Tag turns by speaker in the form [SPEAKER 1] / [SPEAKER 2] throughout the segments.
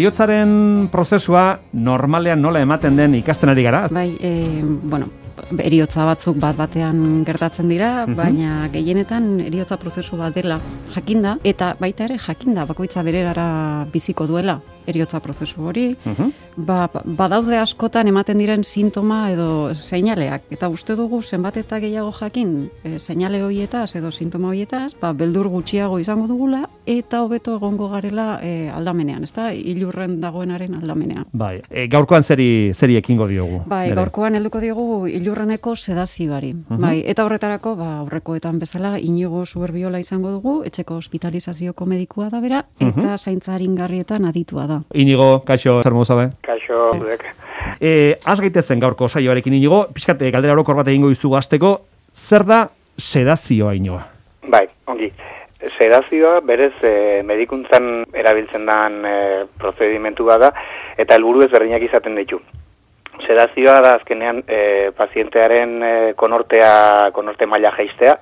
[SPEAKER 1] Eriotzaren prozesua normalean nola ematen den ikasten ari gara?
[SPEAKER 2] Bai, e, bueno, eriotza batzuk bat batean gertatzen dira,
[SPEAKER 1] Mhm.
[SPEAKER 2] baina gehienetan eriotza prozesu bat dela jakinda, eta baita ere jakinda bakoitza bererara biziko duela eriotza prozesu hori,
[SPEAKER 1] Mhm.
[SPEAKER 2] ba, badaude askotan ematen diren sintoma edo seinaleak, eta uste dugu zenbat eta gehiago jakin e, seinale horietaz edo sintoma horietaz, ba, beldur gutxiago izango dugula, eta hobeto egongo garela e, aldamenean, ezta? Ilurren dagoenaren aldamenean.
[SPEAKER 1] Bai, e, gaurkoan zeri, zeri ekingo diogu.
[SPEAKER 2] Bai,
[SPEAKER 1] Nere?
[SPEAKER 2] gaurkoan helduko diogu ilurreneko sedazioari. Bai, eta horretarako, ba, aurrekoetan bezala, inigo suberbiola izango dugu, etxeko hospitalizazioko medikua da bera, eta zaintza aringarrietan aditua da.
[SPEAKER 1] Inigo, kaixo, zer modu zabe?
[SPEAKER 3] Kaixo, zurek.
[SPEAKER 1] E, az gaitezen gaurko saioarekin inigo, pixkat e, galdera orokor bat egingo dizu gazteko, zer da sedazioa inoa?
[SPEAKER 3] Bai, ongi. Sedazioa berez e, medikuntzan erabiltzen den e, prozedimentu da eta helburu ezberdinak izaten ditu. Sedazioa da azkenean e, pazientearen e, konortea, konorte maila jaistea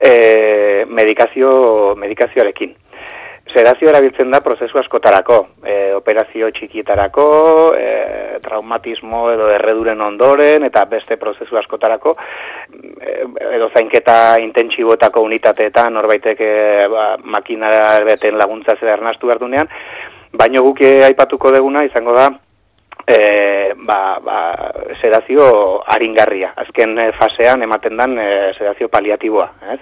[SPEAKER 3] e, medikazio, medikazioarekin. Sedazio erabiltzen da prozesu askotarako, e, operazio txikietarako, e, traumatismo edo erreduren ondoren, eta beste prozesu askotarako, e, edo zainketa intentsiboetako unitateetan, norbaitek e, ba, makinara beten laguntza zera ernastu behar dunean, baino guk aipatuko deguna izango da, e, ba, ba, sedazio aringarria. Azken eh, fasean ematen dan e, sedazio paliatiboa, ez?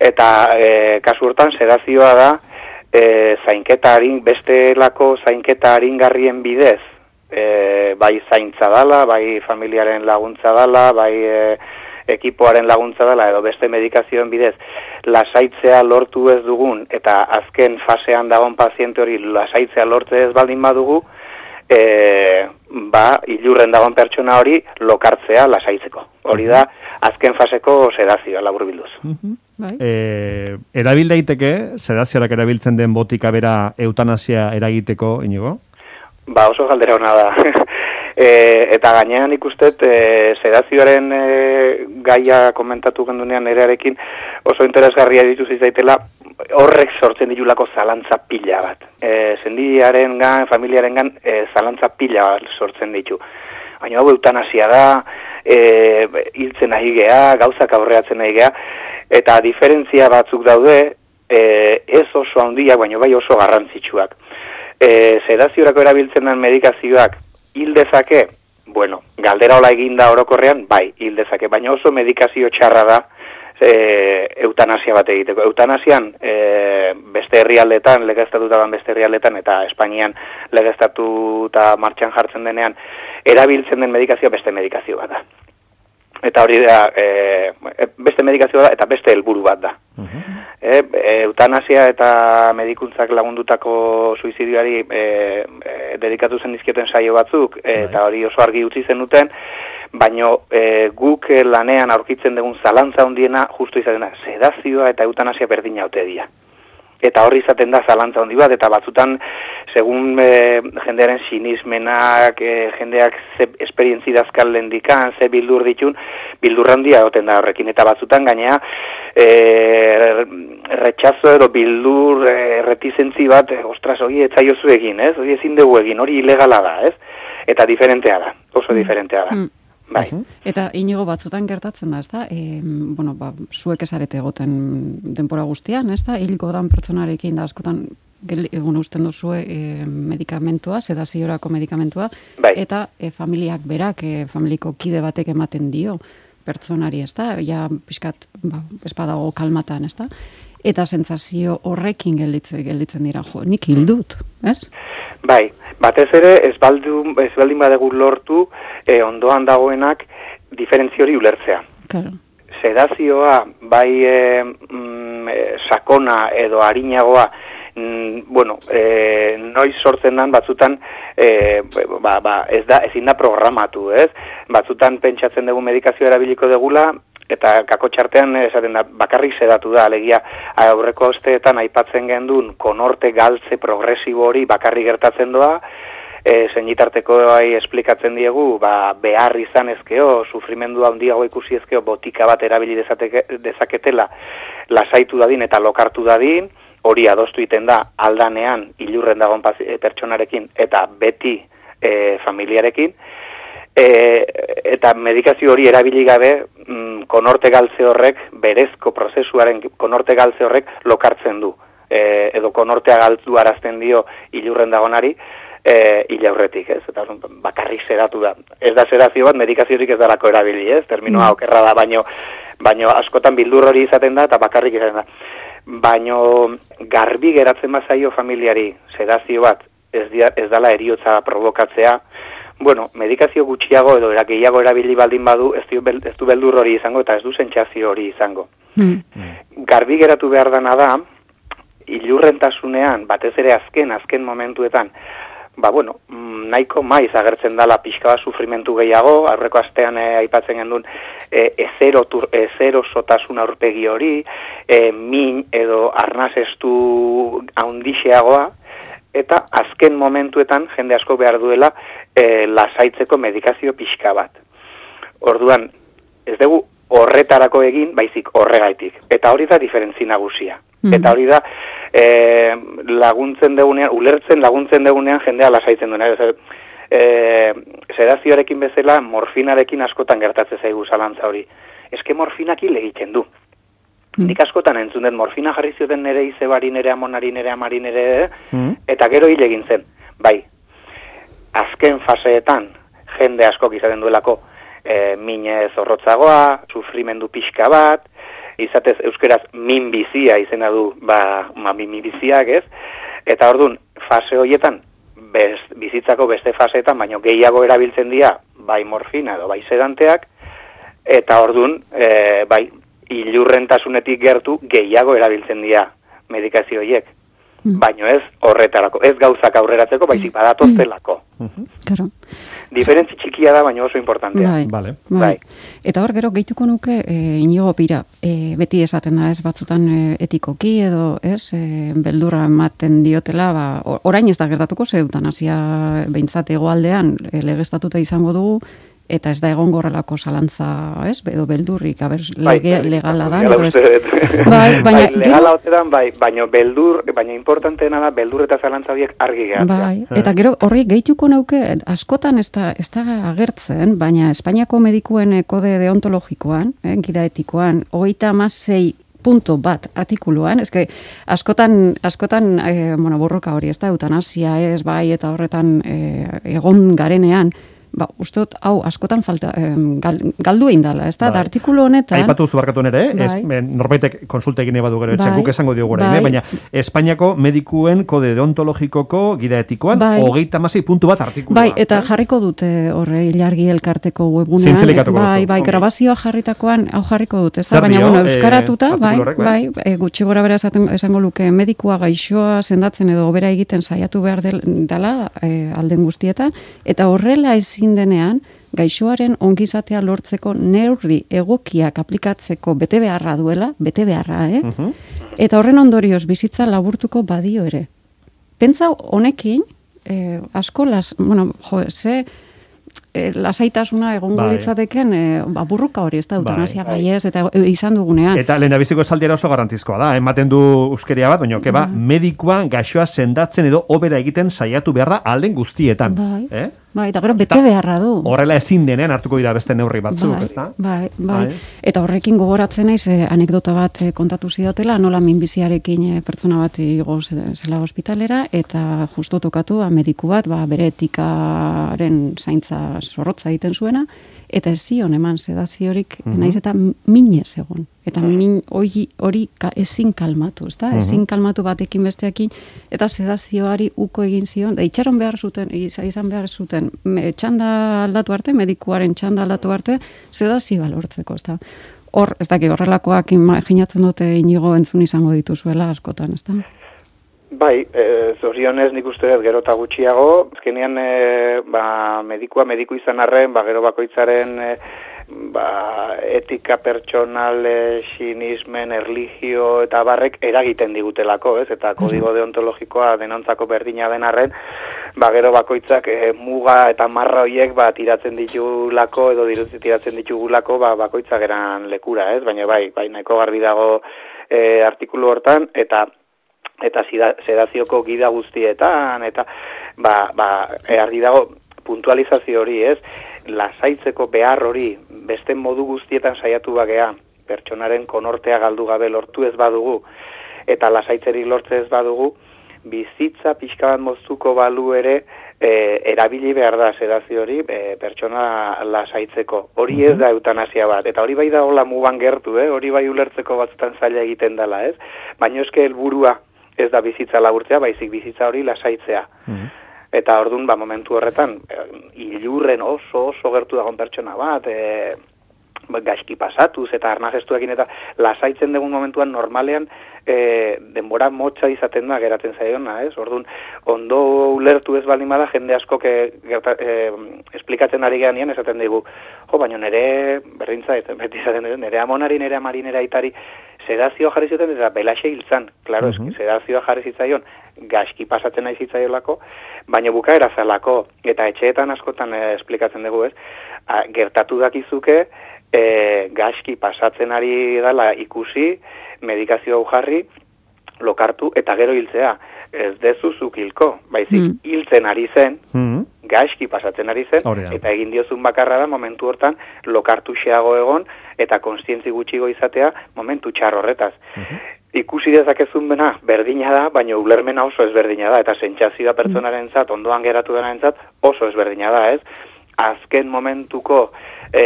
[SPEAKER 3] Eta e, kasu hortan sedazioa da e, zainketa harin, bestelako zainketa aringarrien bidez, e, bai zaintza dala, bai familiaren laguntza dala, bai e, ekipoaren laguntza dela edo beste medikazioen bidez lasaitzea lortu ez dugun eta azken fasean dagoen paziente hori lasaitzea lortze ez baldin badugu e, ba, ilurren dagoen pertsona hori lokartzea lasaitzeko. Hori da, azken faseko sedazioa laburbilduz.
[SPEAKER 2] Bai?
[SPEAKER 1] E, erabil daiteke, sedazioak erabiltzen den botika bera eutanasia eragiteko, inigo?
[SPEAKER 3] Ba, oso galdera hona da. e, eta gainean ikustet, e, sedazioaren e, gaia komentatu gendunean erearekin oso interesgarria ditu zitzaitela horrek sortzen ditulako zalantza pila bat. E, zendiaren gan, familiaren gan, e, zalantza pila bat sortzen ditu. Baina hau eutanasia da, e, hiltzen nahi gea, gauzak aurreatzen nahi gea, eta diferentzia batzuk daude, e, ez oso handiak, baina bai oso garrantzitsuak. E, sedaziorako erabiltzen den medikazioak hil dezake, bueno, galdera hola eginda orokorrean, bai, hil dezake, baina oso medikazio txarra da e, eutanasia bat egiteko. Eutanasian, e, beste herrialdetan, legeztatuta dan beste herrialdetan, eta Espainian legeztatuta martxan jartzen denean, erabiltzen den medikazioa beste medikazio bat da. Eta hori da, e, beste medikazioa da, eta beste helburu bat da. E, eutanasia eta medikuntzak lagundutako suizidioari e, e, dedikatu zen dizkioten saio batzuk, e, eta hori oso argi utzi zen duten, baino e, guk e, lanean aurkitzen dugun zalantza hundiena justu izaten da, sedazioa eta eutanasia berdina ote dira. Eta horri izaten da zalantza handi bat, eta batzutan, segun e, jendearen sinismenak, e, jendeak ze esperientzi dazkal lendikan, ze bildur ditun, bildur handia oten da horrekin, eta batzutan gainea, e, retxazo edo bildur e, retizentzi bat, e, ostras, hori etzaiozu egin, ez? Hori ezin dugu egin, hori ilegala da, ez? Eta diferentea da, oso diferentea da.
[SPEAKER 2] Mm.
[SPEAKER 3] Bai.
[SPEAKER 2] Eta inigo batzutan gertatzen da, ezta? E, bueno, ba, zuek esarete egoten denpora guztian, ezta? Hilko dan pertsonarekin da askotan egun usten duzue e, medikamentua, sedaziorako medikamentua,
[SPEAKER 3] Bai.
[SPEAKER 2] eta e, familiak berak, e, familiko kide batek ematen dio pertsonari, ezta? Ja, pixkat, ba, espadago kalmatan, ezta? Eta sentsazio horrekin gelditzen, gelditzen dira, jo, nik hildut, ez?
[SPEAKER 3] Bai, batez ere ez, baldu, ez baldin badegu lortu e, ondoan dagoenak diferentzio hori ulertzea.
[SPEAKER 2] Claro.
[SPEAKER 3] Sedazioa, bai e, mm, e, sakona edo harinagoa, mm, bueno, e, noiz sortzen dan batzutan e, ba, ba, ez da, ezin da programatu, ez? Batzutan pentsatzen dugu medikazio erabiliko degula, eta kako txartean esaten da, bakarrik sedatu da, alegia aurreko osteetan aipatzen gendun konorte galtze progresibo hori bakarrik gertatzen doa, e, zenitarteko bai esplikatzen diegu, ba, behar izan ezkeo, sufrimendu handiago ikusi ezkeo, botika bat erabili dezateke, dezaketela, lasaitu dadin eta lokartu dadin, hori adostu iten da aldanean ilurren dagoen pertsonarekin eta beti e, familiarekin, e, eta medikazio hori erabili gabe mm, konorte galtze horrek, berezko prozesuaren konorte galtze horrek lokartzen du. E, edo konortea galtu arazten dio ilurren dagonari, e, ilaurretik, ez? Eta bakarrik sedatu da. Ez da sedazio bat, medikaziorik ez dalako erabili, ez? Terminoa okerra da, baino, baino askotan bildur hori izaten da, eta bakarrik izaten da. Baino garbi geratzen bazaio familiari sedazio bat, ez, dia, ez dala eriotza provokatzea, bueno, medikazio gutxiago edo era gehiago erabili baldin badu, ez du, ez du beldur hori izango eta ez du sentsazio hori izango.
[SPEAKER 2] Hmm.
[SPEAKER 3] Garbi geratu behar dana da, ilurrentasunean, batez ere azken, azken momentuetan, ba, bueno, mm, nahiko maiz agertzen dala pixka bat sufrimentu gehiago, aurreko astean eh, aipatzen gendun, e, ezero, tur, ezero sotasun aurpegi hori, e, min edo arnazestu haundixeagoa, eta azken momentuetan jende asko behar duela e, lasaitzeko medikazio pixka bat. Orduan, ez dugu horretarako egin, baizik horregaitik. Eta hori da diferentzi nagusia.
[SPEAKER 2] Mhm.
[SPEAKER 3] Eta hori da e, laguntzen degunean, ulertzen laguntzen degunean jendea lasaitzen duena. Ez, e, sedazioarekin bezala morfinarekin askotan gertatzen zaigu zalantza hori. Eske morfinak hile egiten du.
[SPEAKER 2] Mm.
[SPEAKER 3] Nik askotan entzun dut morfina jarri zioten nere izebari, nere amonari, nere amari, nere...
[SPEAKER 1] Mm.
[SPEAKER 3] Eta gero hile egin zen. Bai, azken faseetan jende askok izaten duelako e, mine zorrotzagoa, sufrimendu pixka bat, izatez euskeraz min bizia izena du, ba, ma, min biziak ez, eta ordun fase horietan, bez, bizitzako beste faseetan, baino gehiago erabiltzen dira, bai morfina edo bai sedanteak, eta ordun e, bai, ilurrentasunetik gertu gehiago erabiltzen dira medikazio.
[SPEAKER 2] Mm.
[SPEAKER 3] Baino ez horretarako, ez gauzak aurreratzeko, baizik badatozelako.
[SPEAKER 2] Claro.
[SPEAKER 3] Diferentzi txikia da, baina oso importantea.
[SPEAKER 2] Bai.
[SPEAKER 1] Vale.
[SPEAKER 2] Bai.
[SPEAKER 3] Bai.
[SPEAKER 2] Eta hor gero gehituko nuke e, inigo pira, e, beti esaten da ez batzutan e, etikoki edo ez, e, beldurra ematen diotela, ba, orain ez da gertatuko ze eutanazia behintzat egoaldean e, legeztatuta izango dugu, eta ez da egon gorrelako zalantza, ez, edo beldurrik, aber, lege, legala da.
[SPEAKER 3] Legala
[SPEAKER 2] ez.
[SPEAKER 3] uste dut.
[SPEAKER 2] Bai, baina
[SPEAKER 3] bai, legala
[SPEAKER 2] gero-
[SPEAKER 3] ote dan, bai, baina beldur, baina importanteena da beldur eta zalantza horiek argi geratzea.
[SPEAKER 2] Bai, eta gero horri gehituko nauke, askotan ez da, ez da agertzen, baina Espainiako medikuen eh, kode deontologikoan, eh, gida etikoan, hogeita amasei punto bat artikuluan, eske askotan, askotan eh, bueno, borroka hori, ez da, eutanasia ez, bai, eta horretan eh, egon garenean, ba, uste dut, hau, askotan falta, eh, gal, galdu egin dala, ez da,
[SPEAKER 1] Bai.
[SPEAKER 2] artikulu honetan,
[SPEAKER 1] Aipatu zu barkatu nere, eh? ez,
[SPEAKER 2] Bai.
[SPEAKER 1] men, norbaitek konsulta egin badu gero, etxe
[SPEAKER 2] Bai.
[SPEAKER 1] guk esango diogu orain,
[SPEAKER 2] Bai.
[SPEAKER 1] eh? baina Espainiako medikuen kode deontologikoko gida etikoan,
[SPEAKER 2] Bai.
[SPEAKER 1] hogeita masei puntu bat artikulua.
[SPEAKER 2] Bai, eta
[SPEAKER 1] eh?
[SPEAKER 2] jarriko dute horre ilargi elkarteko webunean. Bai,
[SPEAKER 1] duzu,
[SPEAKER 2] bai, grabazioa jarritakoan hau jarriko dute, ez da? Baina, bueno,
[SPEAKER 1] eh,
[SPEAKER 2] euskaratuta, bai, bai,
[SPEAKER 1] bai?
[SPEAKER 2] e, gutxi gora bera esango luke medikua gaixoa sendatzen edo bera egiten saiatu behar del, dela alden guztietan, eta horrela ezin denean, gaixoaren ongizatea lortzeko neurri egokiak aplikatzeko bete beharra duela, bete beharra, eh?
[SPEAKER 1] Mhm.
[SPEAKER 2] Eta horren ondorioz bizitza laburtuko badio ere. Pentsa honekin, eh, asko las, bueno, jo, ze eh, lasaitasuna egongo
[SPEAKER 1] Bai.
[SPEAKER 2] litzateken eh, ba, burruka hori, ez da,
[SPEAKER 1] Bai,
[SPEAKER 2] eutanasia
[SPEAKER 3] bai.
[SPEAKER 2] gaiez, eta e, izan dugunean.
[SPEAKER 1] Eta lehendabiziko esaldiera oso garantizkoa da, ematen du euskeria bat, baina keba, medikua gaixoa sendatzen edo obera egiten saiatu beharra alden guztietan.
[SPEAKER 2] Bai.
[SPEAKER 1] Eh?
[SPEAKER 2] Bai, eta gero bete beharra du.
[SPEAKER 1] Horrela ezin denean hartuko dira beste neurri batzuk,
[SPEAKER 2] bai,
[SPEAKER 1] ezta?
[SPEAKER 2] bai, bai,
[SPEAKER 1] Bai.
[SPEAKER 2] Eta horrekin gogoratzen naiz eh, anekdota bat eh, kontatu zidatela, nola minbiziarekin eh, pertsona bat igo ze- zela ospitalera, eta justo tokatu ba, mediku bat, ba, bere etikaren zaintza zorrotza egiten zuena, eta ez zion eman sedaziorik,
[SPEAKER 1] Mhm.
[SPEAKER 2] naiz eta minez egon. Eta min hori, hori ka, ezin kalmatu, ezta?
[SPEAKER 1] Mhm.
[SPEAKER 2] Ezin kalmatu batekin besteekin, eta sedazioari uko egin zion, da itxaron behar zuten, iz- izan behar zuten, me, txanda aldatu arte, medikuaren txanda aldatu arte, sedazioa lortzeko, ezta? Hor, ez dakit, horrelakoak imaginatzen dute inigo entzun izango dituzuela askotan, ezta?
[SPEAKER 3] Bai, e, zorionez nik uste dut gero eta gutxiago, azkenean e, ba, medikua mediku izan arren, ba, gero bakoitzaren e, ba, etika pertsonal, e, sinismen, erligio eta barrek eragiten digutelako, ez? Eta kodigo deontologikoa denontzako berdina den arren, ba, gero bakoitzak e, muga eta marra hoiek ba, tiratzen ditugulako edo tiratzen ditugulako ba, bakoitzak eran lekura, ez? Baina bai, bai nahiko garbi dago e, artikulu hortan, eta eta sedazioko gida guztietan, eta ba, ba, argi dago puntualizazio hori, ez? Lasaitzeko behar hori beste modu guztietan saiatu bagea, pertsonaren konortea galdu gabe lortu ez badugu, eta lasaitzerik lortze ez badugu, bizitza pixka bat moztuko balu ere e, erabili behar da sedazio hori e, pertsona lasaitzeko. Hori ez da eutanasia bat, eta hori bai da hola mugan gertu, eh? hori bai ulertzeko batzutan zaila egiten dela, ez? Baina eske helburua ez da bizitza laburtzea, baizik bizitza hori lasaitzea. Eta ordun ba momentu horretan e, ilurren oso oso gertu dagoen pertsona bat, e, gaizki pasatuz eta arnazestuekin eta lasaitzen dugun momentuan normalean e, denbora motxa izaten da geratzen zaiona, ez? Orduan, ondo ulertu ez baldin bada jende asko ke, gerta, e, esplikatzen ari gehan esaten digu, jo, baina nere, berdintza, ez, beti izaten nere amonari, nere amari, nere aitari, sedazio jarri zuten eta belaxe hiltzan, klaro, uh -huh. sedazioa jarri zitzaion, gaizki pasatzen nahi zitzaiolako, baina buka erazalako, eta etxeetan askotan e, esplikatzen dugu, ez? A, gertatu dakizuke, e, gaizki pasatzen ari dela ikusi, medikazio hau jarri, lokartu eta gero hiltzea. Ez dezuzuk hilko, baizik mm. hiltzen ari zen, mm. Gaizki pasatzen ari zen, eta egin diozun bakarra da momentu hortan lokartu xeago egon, eta konstientzi gutxigo izatea momentu txar horretaz. Mm Ikusi dezakezun bena, berdina da, baina ulermena oso ezberdina da, eta sentsazioa pertsonaren zat, ondoan geratu denaren zat, oso ezberdina da, ez? Azken momentuko e,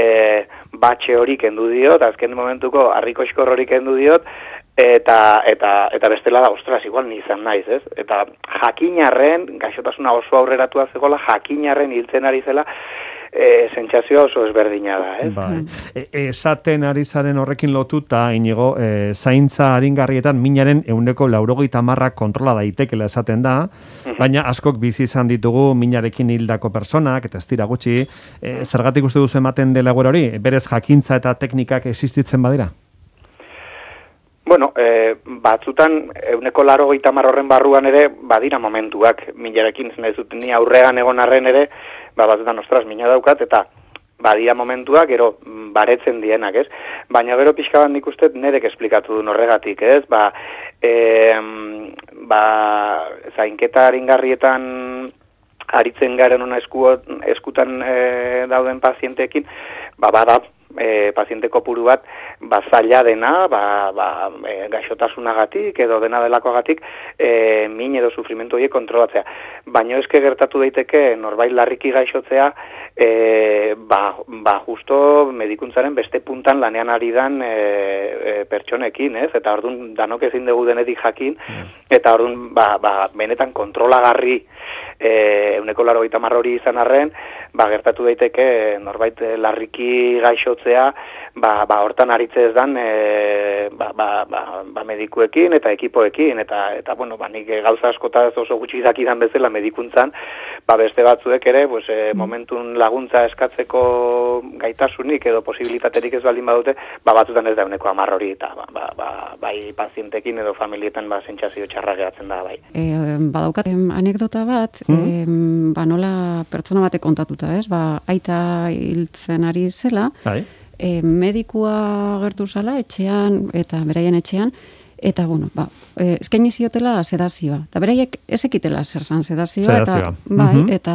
[SPEAKER 3] batxe hori kendu diot, azken momentuko harriko hori kendu diot, eta, eta, eta bestela da, ostras, igual nizan naiz, ez? Eta jakinarren, gaixotasuna oso aurreratua zegoela, jakinarren hiltzen ari zela, e, sentsazioa oso ezberdina da, ez?
[SPEAKER 1] Bai. E, esaten ari zaren horrekin lotuta, inigo, e, zaintza haringarrietan minaren euneko laurogeita marra kontrola daitekela esaten da, baina askok bizi izan ditugu minarekin hildako personak, eta ez dira gutxi, e, zergatik uste duzu ematen dela hori, berez jakintza eta teknikak existitzen badira?
[SPEAKER 3] Bueno, e, batzutan, euneko laro horren barruan ere, badira momentuak, minarekin, ez dut, ni aurrean egon arren ere, ba, batzutan ostras mina daukat, eta badia momentua, gero mm, baretzen dienak, ez? Baina gero pixka bat nik uste nerek esplikatu du norregatik, ez? Ba, e, ba zainketa haringarrietan aritzen garen ona esku, eskutan e, dauden pazienteekin, ba, bada e, paziente kopuru bat ba zaila dena, ba, ba e, gaixotasunagatik edo dena delakoagatik e, min edo sufrimentu horiek kontrolatzea. Baina eske gertatu daiteke norbait larriki gaixotzea e, ba, ba justo medikuntzaren beste puntan lanean ari dan e, e, pertsonekin, ez? Eta ordun danok ezin dugu denetik jakin, mm. eta ordun ba, ba, benetan kontrolagarri e, euneko laro hori izan arren, ba, gertatu daiteke norbait larriki gaixotzea, ba, ba hortan aritze ez dan e, ba, ba, ba, ba, medikuekin eta ekipoekin eta eta bueno ba nik gauza askota oso gutxi dakidan bezala medikuntzan ba beste batzuek ere pues e, momentun laguntza eskatzeko gaitasunik edo posibilitaterik ez baldin badute ba batzutan ez da uneko 10 hori eta ba, ba, ba, bai pazientekin edo familietan ba sentsazio txarra geratzen da bai.
[SPEAKER 2] E, badaukat anekdota bat mm. -hmm. ba nola pertsona batek kontatuta ez? Ba aita hiltzen ari zela. Bai e, medikua gertu zala etxean eta beraien etxean eta bueno, ba, e, eskaini ziotela sedazioa. Ta beraiek ez ekitela zer san sedazioa eta bai, eta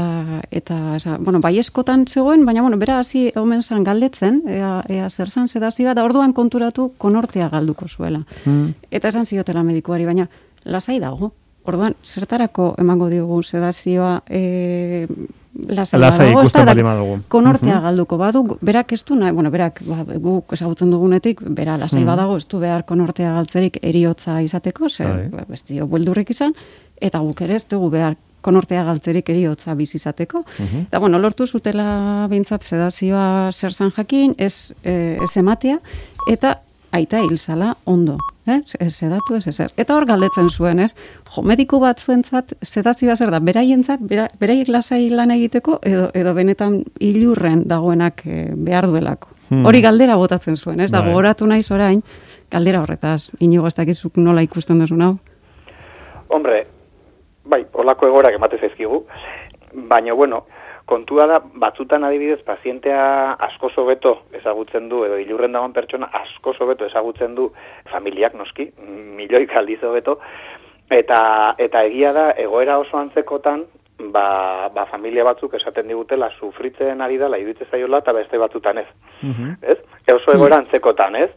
[SPEAKER 2] eta esa, bueno, bai eskotan zegoen, baina bueno, bera hasi omen san galdetzen, ea, ea zer san sedazioa da orduan konturatu konortea galduko zuela. Mm. Eta esan ziotela medikuari, baina lasai dago. Orduan, zertarako emango diogu sedazioa e, lasai, ikusten bali madugu. Konortea galduko badu, berak ez du, nahi, bueno, berak ba, guk esagutzen dugunetik, bera lasai badago, ez du behar konortea galtzerik eriotza izateko, ze, bai. ba, bestio, bueldurrik izan, eta guk ere ez dugu behar konortea galtzerik eriotza bizizateko. Uh Eta, bueno, lortu zutela bintzat sedazioa zer zan jakin, ez, e, ez ematea, eta aita hilzala ondo, eh? ez sedatu ez ezer. Eta hor galdetzen zuen, ez? Jo, mediku bat zuentzat, sedazioa zer da, beraientzat, beraiek lasai lan egiteko, edo, edo benetan ilurren dagoenak e, behar duelako. Hmm. Hori galdera botatzen zuen, ez? Da, bai. gogoratu naiz orain, galdera horretaz, inigo ez dakizuk nola ikusten duzu hau?
[SPEAKER 3] Hombre, bai, holako egorak ematez ezkigu, baina, bueno, kontua da, batzutan adibidez, pazientea asko sobeto ezagutzen du, edo ilurren dagoen pertsona asko sobeto ezagutzen du familiak noski, milioi kaldiz hobeto, Eta, eta egia da, egoera oso antzekotan, ba, ba familia batzuk esaten digutela sufritzen ari dela iruditzen zaiola eta beste batzutan ez.
[SPEAKER 1] Mhm.
[SPEAKER 3] Ez? E oso egoera antzekotan, ez?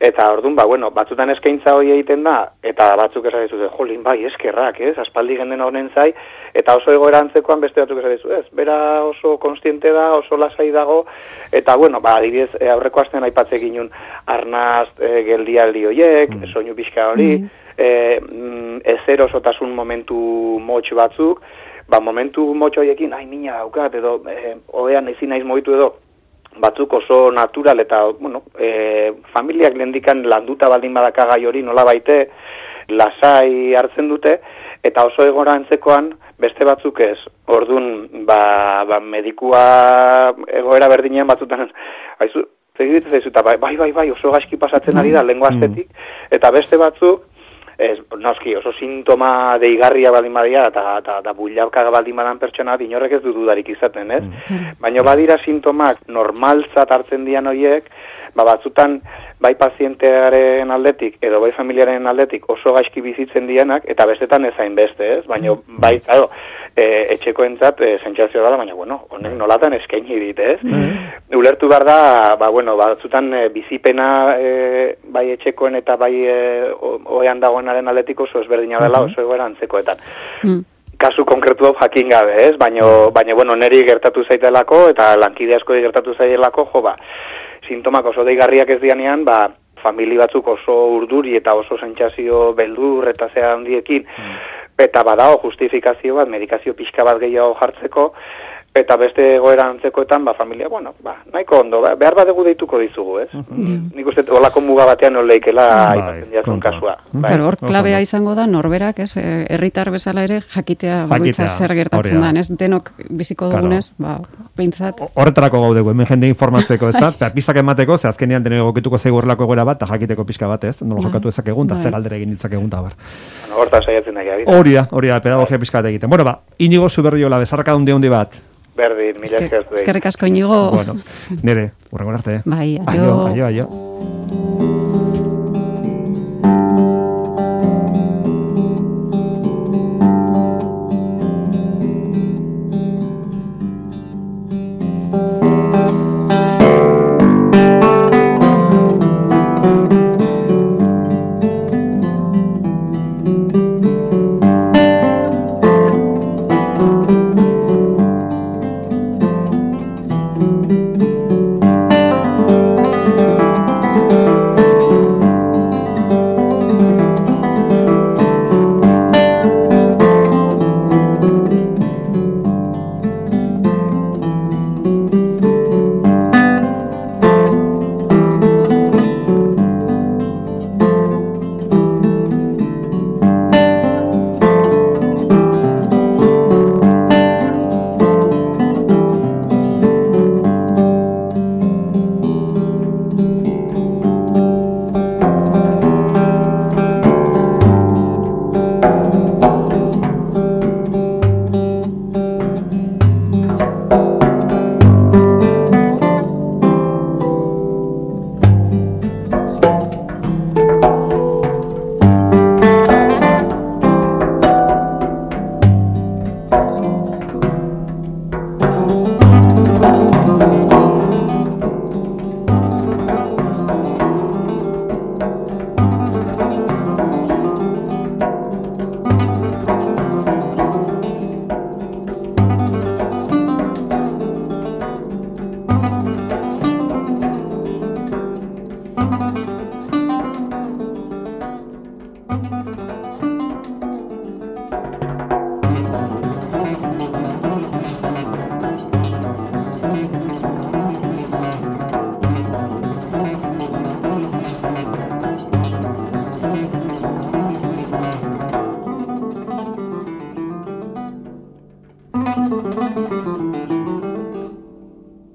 [SPEAKER 3] Eta ordun ba bueno, batzutan eskaintza hori egiten da eta batzuk esaten dizute, "Jolin, bai, eskerrak, ez? Aspaldi genden honen zai." Eta oso egoera antzekoan beste batzuk esaten dizute, ez? Bera oso konstiente da, oso lasai dago eta bueno, ba adibidez, e, aurreko astean aipatze ginun arnaz e, geldialdi hoiek,
[SPEAKER 1] Mm.
[SPEAKER 3] soinu pixka hori,
[SPEAKER 2] Mm.
[SPEAKER 3] E, mm, ezer osotasun momentu motx batzuk, ba, momentu motxo hoiekin, ai, mina daukat, edo, e, oean ezin naiz mogitu edo, batzuk oso natural eta, bueno, e, familiak lendikan landuta baldin badaka gai hori nola baite, lasai hartzen dute, eta oso egora antzekoan, beste batzuk ez. Ordun ba, ba, medikua egoera berdinean batzutan, haizu, Zegiritzen zaizu, bai, bai, bai, oso gaizki pasatzen ari da, lengua astetik, eta beste batzuk, ez, noski, oso sintoma deigarria baldin badia, eta, eta, eta bullauka baldin badan pertsona, bat, inorrek ez du dudarik izaten, ez? Baina badira sintomak normaltzat hartzen dian horiek, ba, batzutan bai pazientearen aldetik edo bai familiaren aldetik oso gaizki bizitzen dienak eta bestetan ezain beste, ez? Baina bai, claro, e, etxekoentzat e, sentsazio da, baina bueno, honek nolatan eskaini dit, ez? Ulertu behar da, ba bueno, batzutan e, bizipena e, bai etxekoen eta bai e, o- ohean dagoenaren aldetik oso ezberdina dela oso egoera antzekoetan.
[SPEAKER 2] Mm.
[SPEAKER 3] kasu konkretu hau jakin gabe, ez? Baina, baina bueno, neri gertatu zaitelako eta lankide asko gertatu zaitelako, jo, ba, sintomak oso deigarriak ez dianean, ba, famili batzuk oso urduri eta oso sentsazio beldur eta zea handiekin, eta badao justifikazio bat, medikazio pixka bat gehiago jartzeko, eta beste egoera antzekoetan, ba, familia, bueno, ba, nahiko ondo, ba, behar badegu deituko dizugu, ez? Nik uste, olako muga batean noleikela
[SPEAKER 1] Bai,
[SPEAKER 3] aipatzen jazun kasua.
[SPEAKER 1] Mm.
[SPEAKER 3] Bai.
[SPEAKER 2] Claro, hor klabea izango da norberak, ez, eh, herritar bezala ere jakitea
[SPEAKER 1] Jakitea,
[SPEAKER 2] zer gertatzen
[SPEAKER 1] da.
[SPEAKER 2] da, ez? Denok biziko
[SPEAKER 1] Claro.
[SPEAKER 2] dugunez, ba, behintzat.
[SPEAKER 1] Horretarako gaude hemen jende informatzeko, ez da? Eta pistak emateko, ze azkenean dene egokituko zaigu horrelako egoera bat, eta jakiteko pixka bat, ez? Nola
[SPEAKER 2] Bai.
[SPEAKER 1] jokatu dezakegun, eta
[SPEAKER 2] Bai.
[SPEAKER 1] ze galdera egin ditzakegun, eta bar.
[SPEAKER 3] Bueno, hortan saiatzen da, Gabi.
[SPEAKER 1] Hori da, hori da, pedagogia pixka bat egiten. Bueno, ba, inigo zuberriola, bezarka hundi hundi bat.
[SPEAKER 3] Berdin, mila esker zuei.
[SPEAKER 2] Eskerrik asko inigo.
[SPEAKER 1] Bueno, nire, urrengo arte.
[SPEAKER 2] Bai,
[SPEAKER 1] aio.
[SPEAKER 2] aio.
[SPEAKER 1] Aio, aio.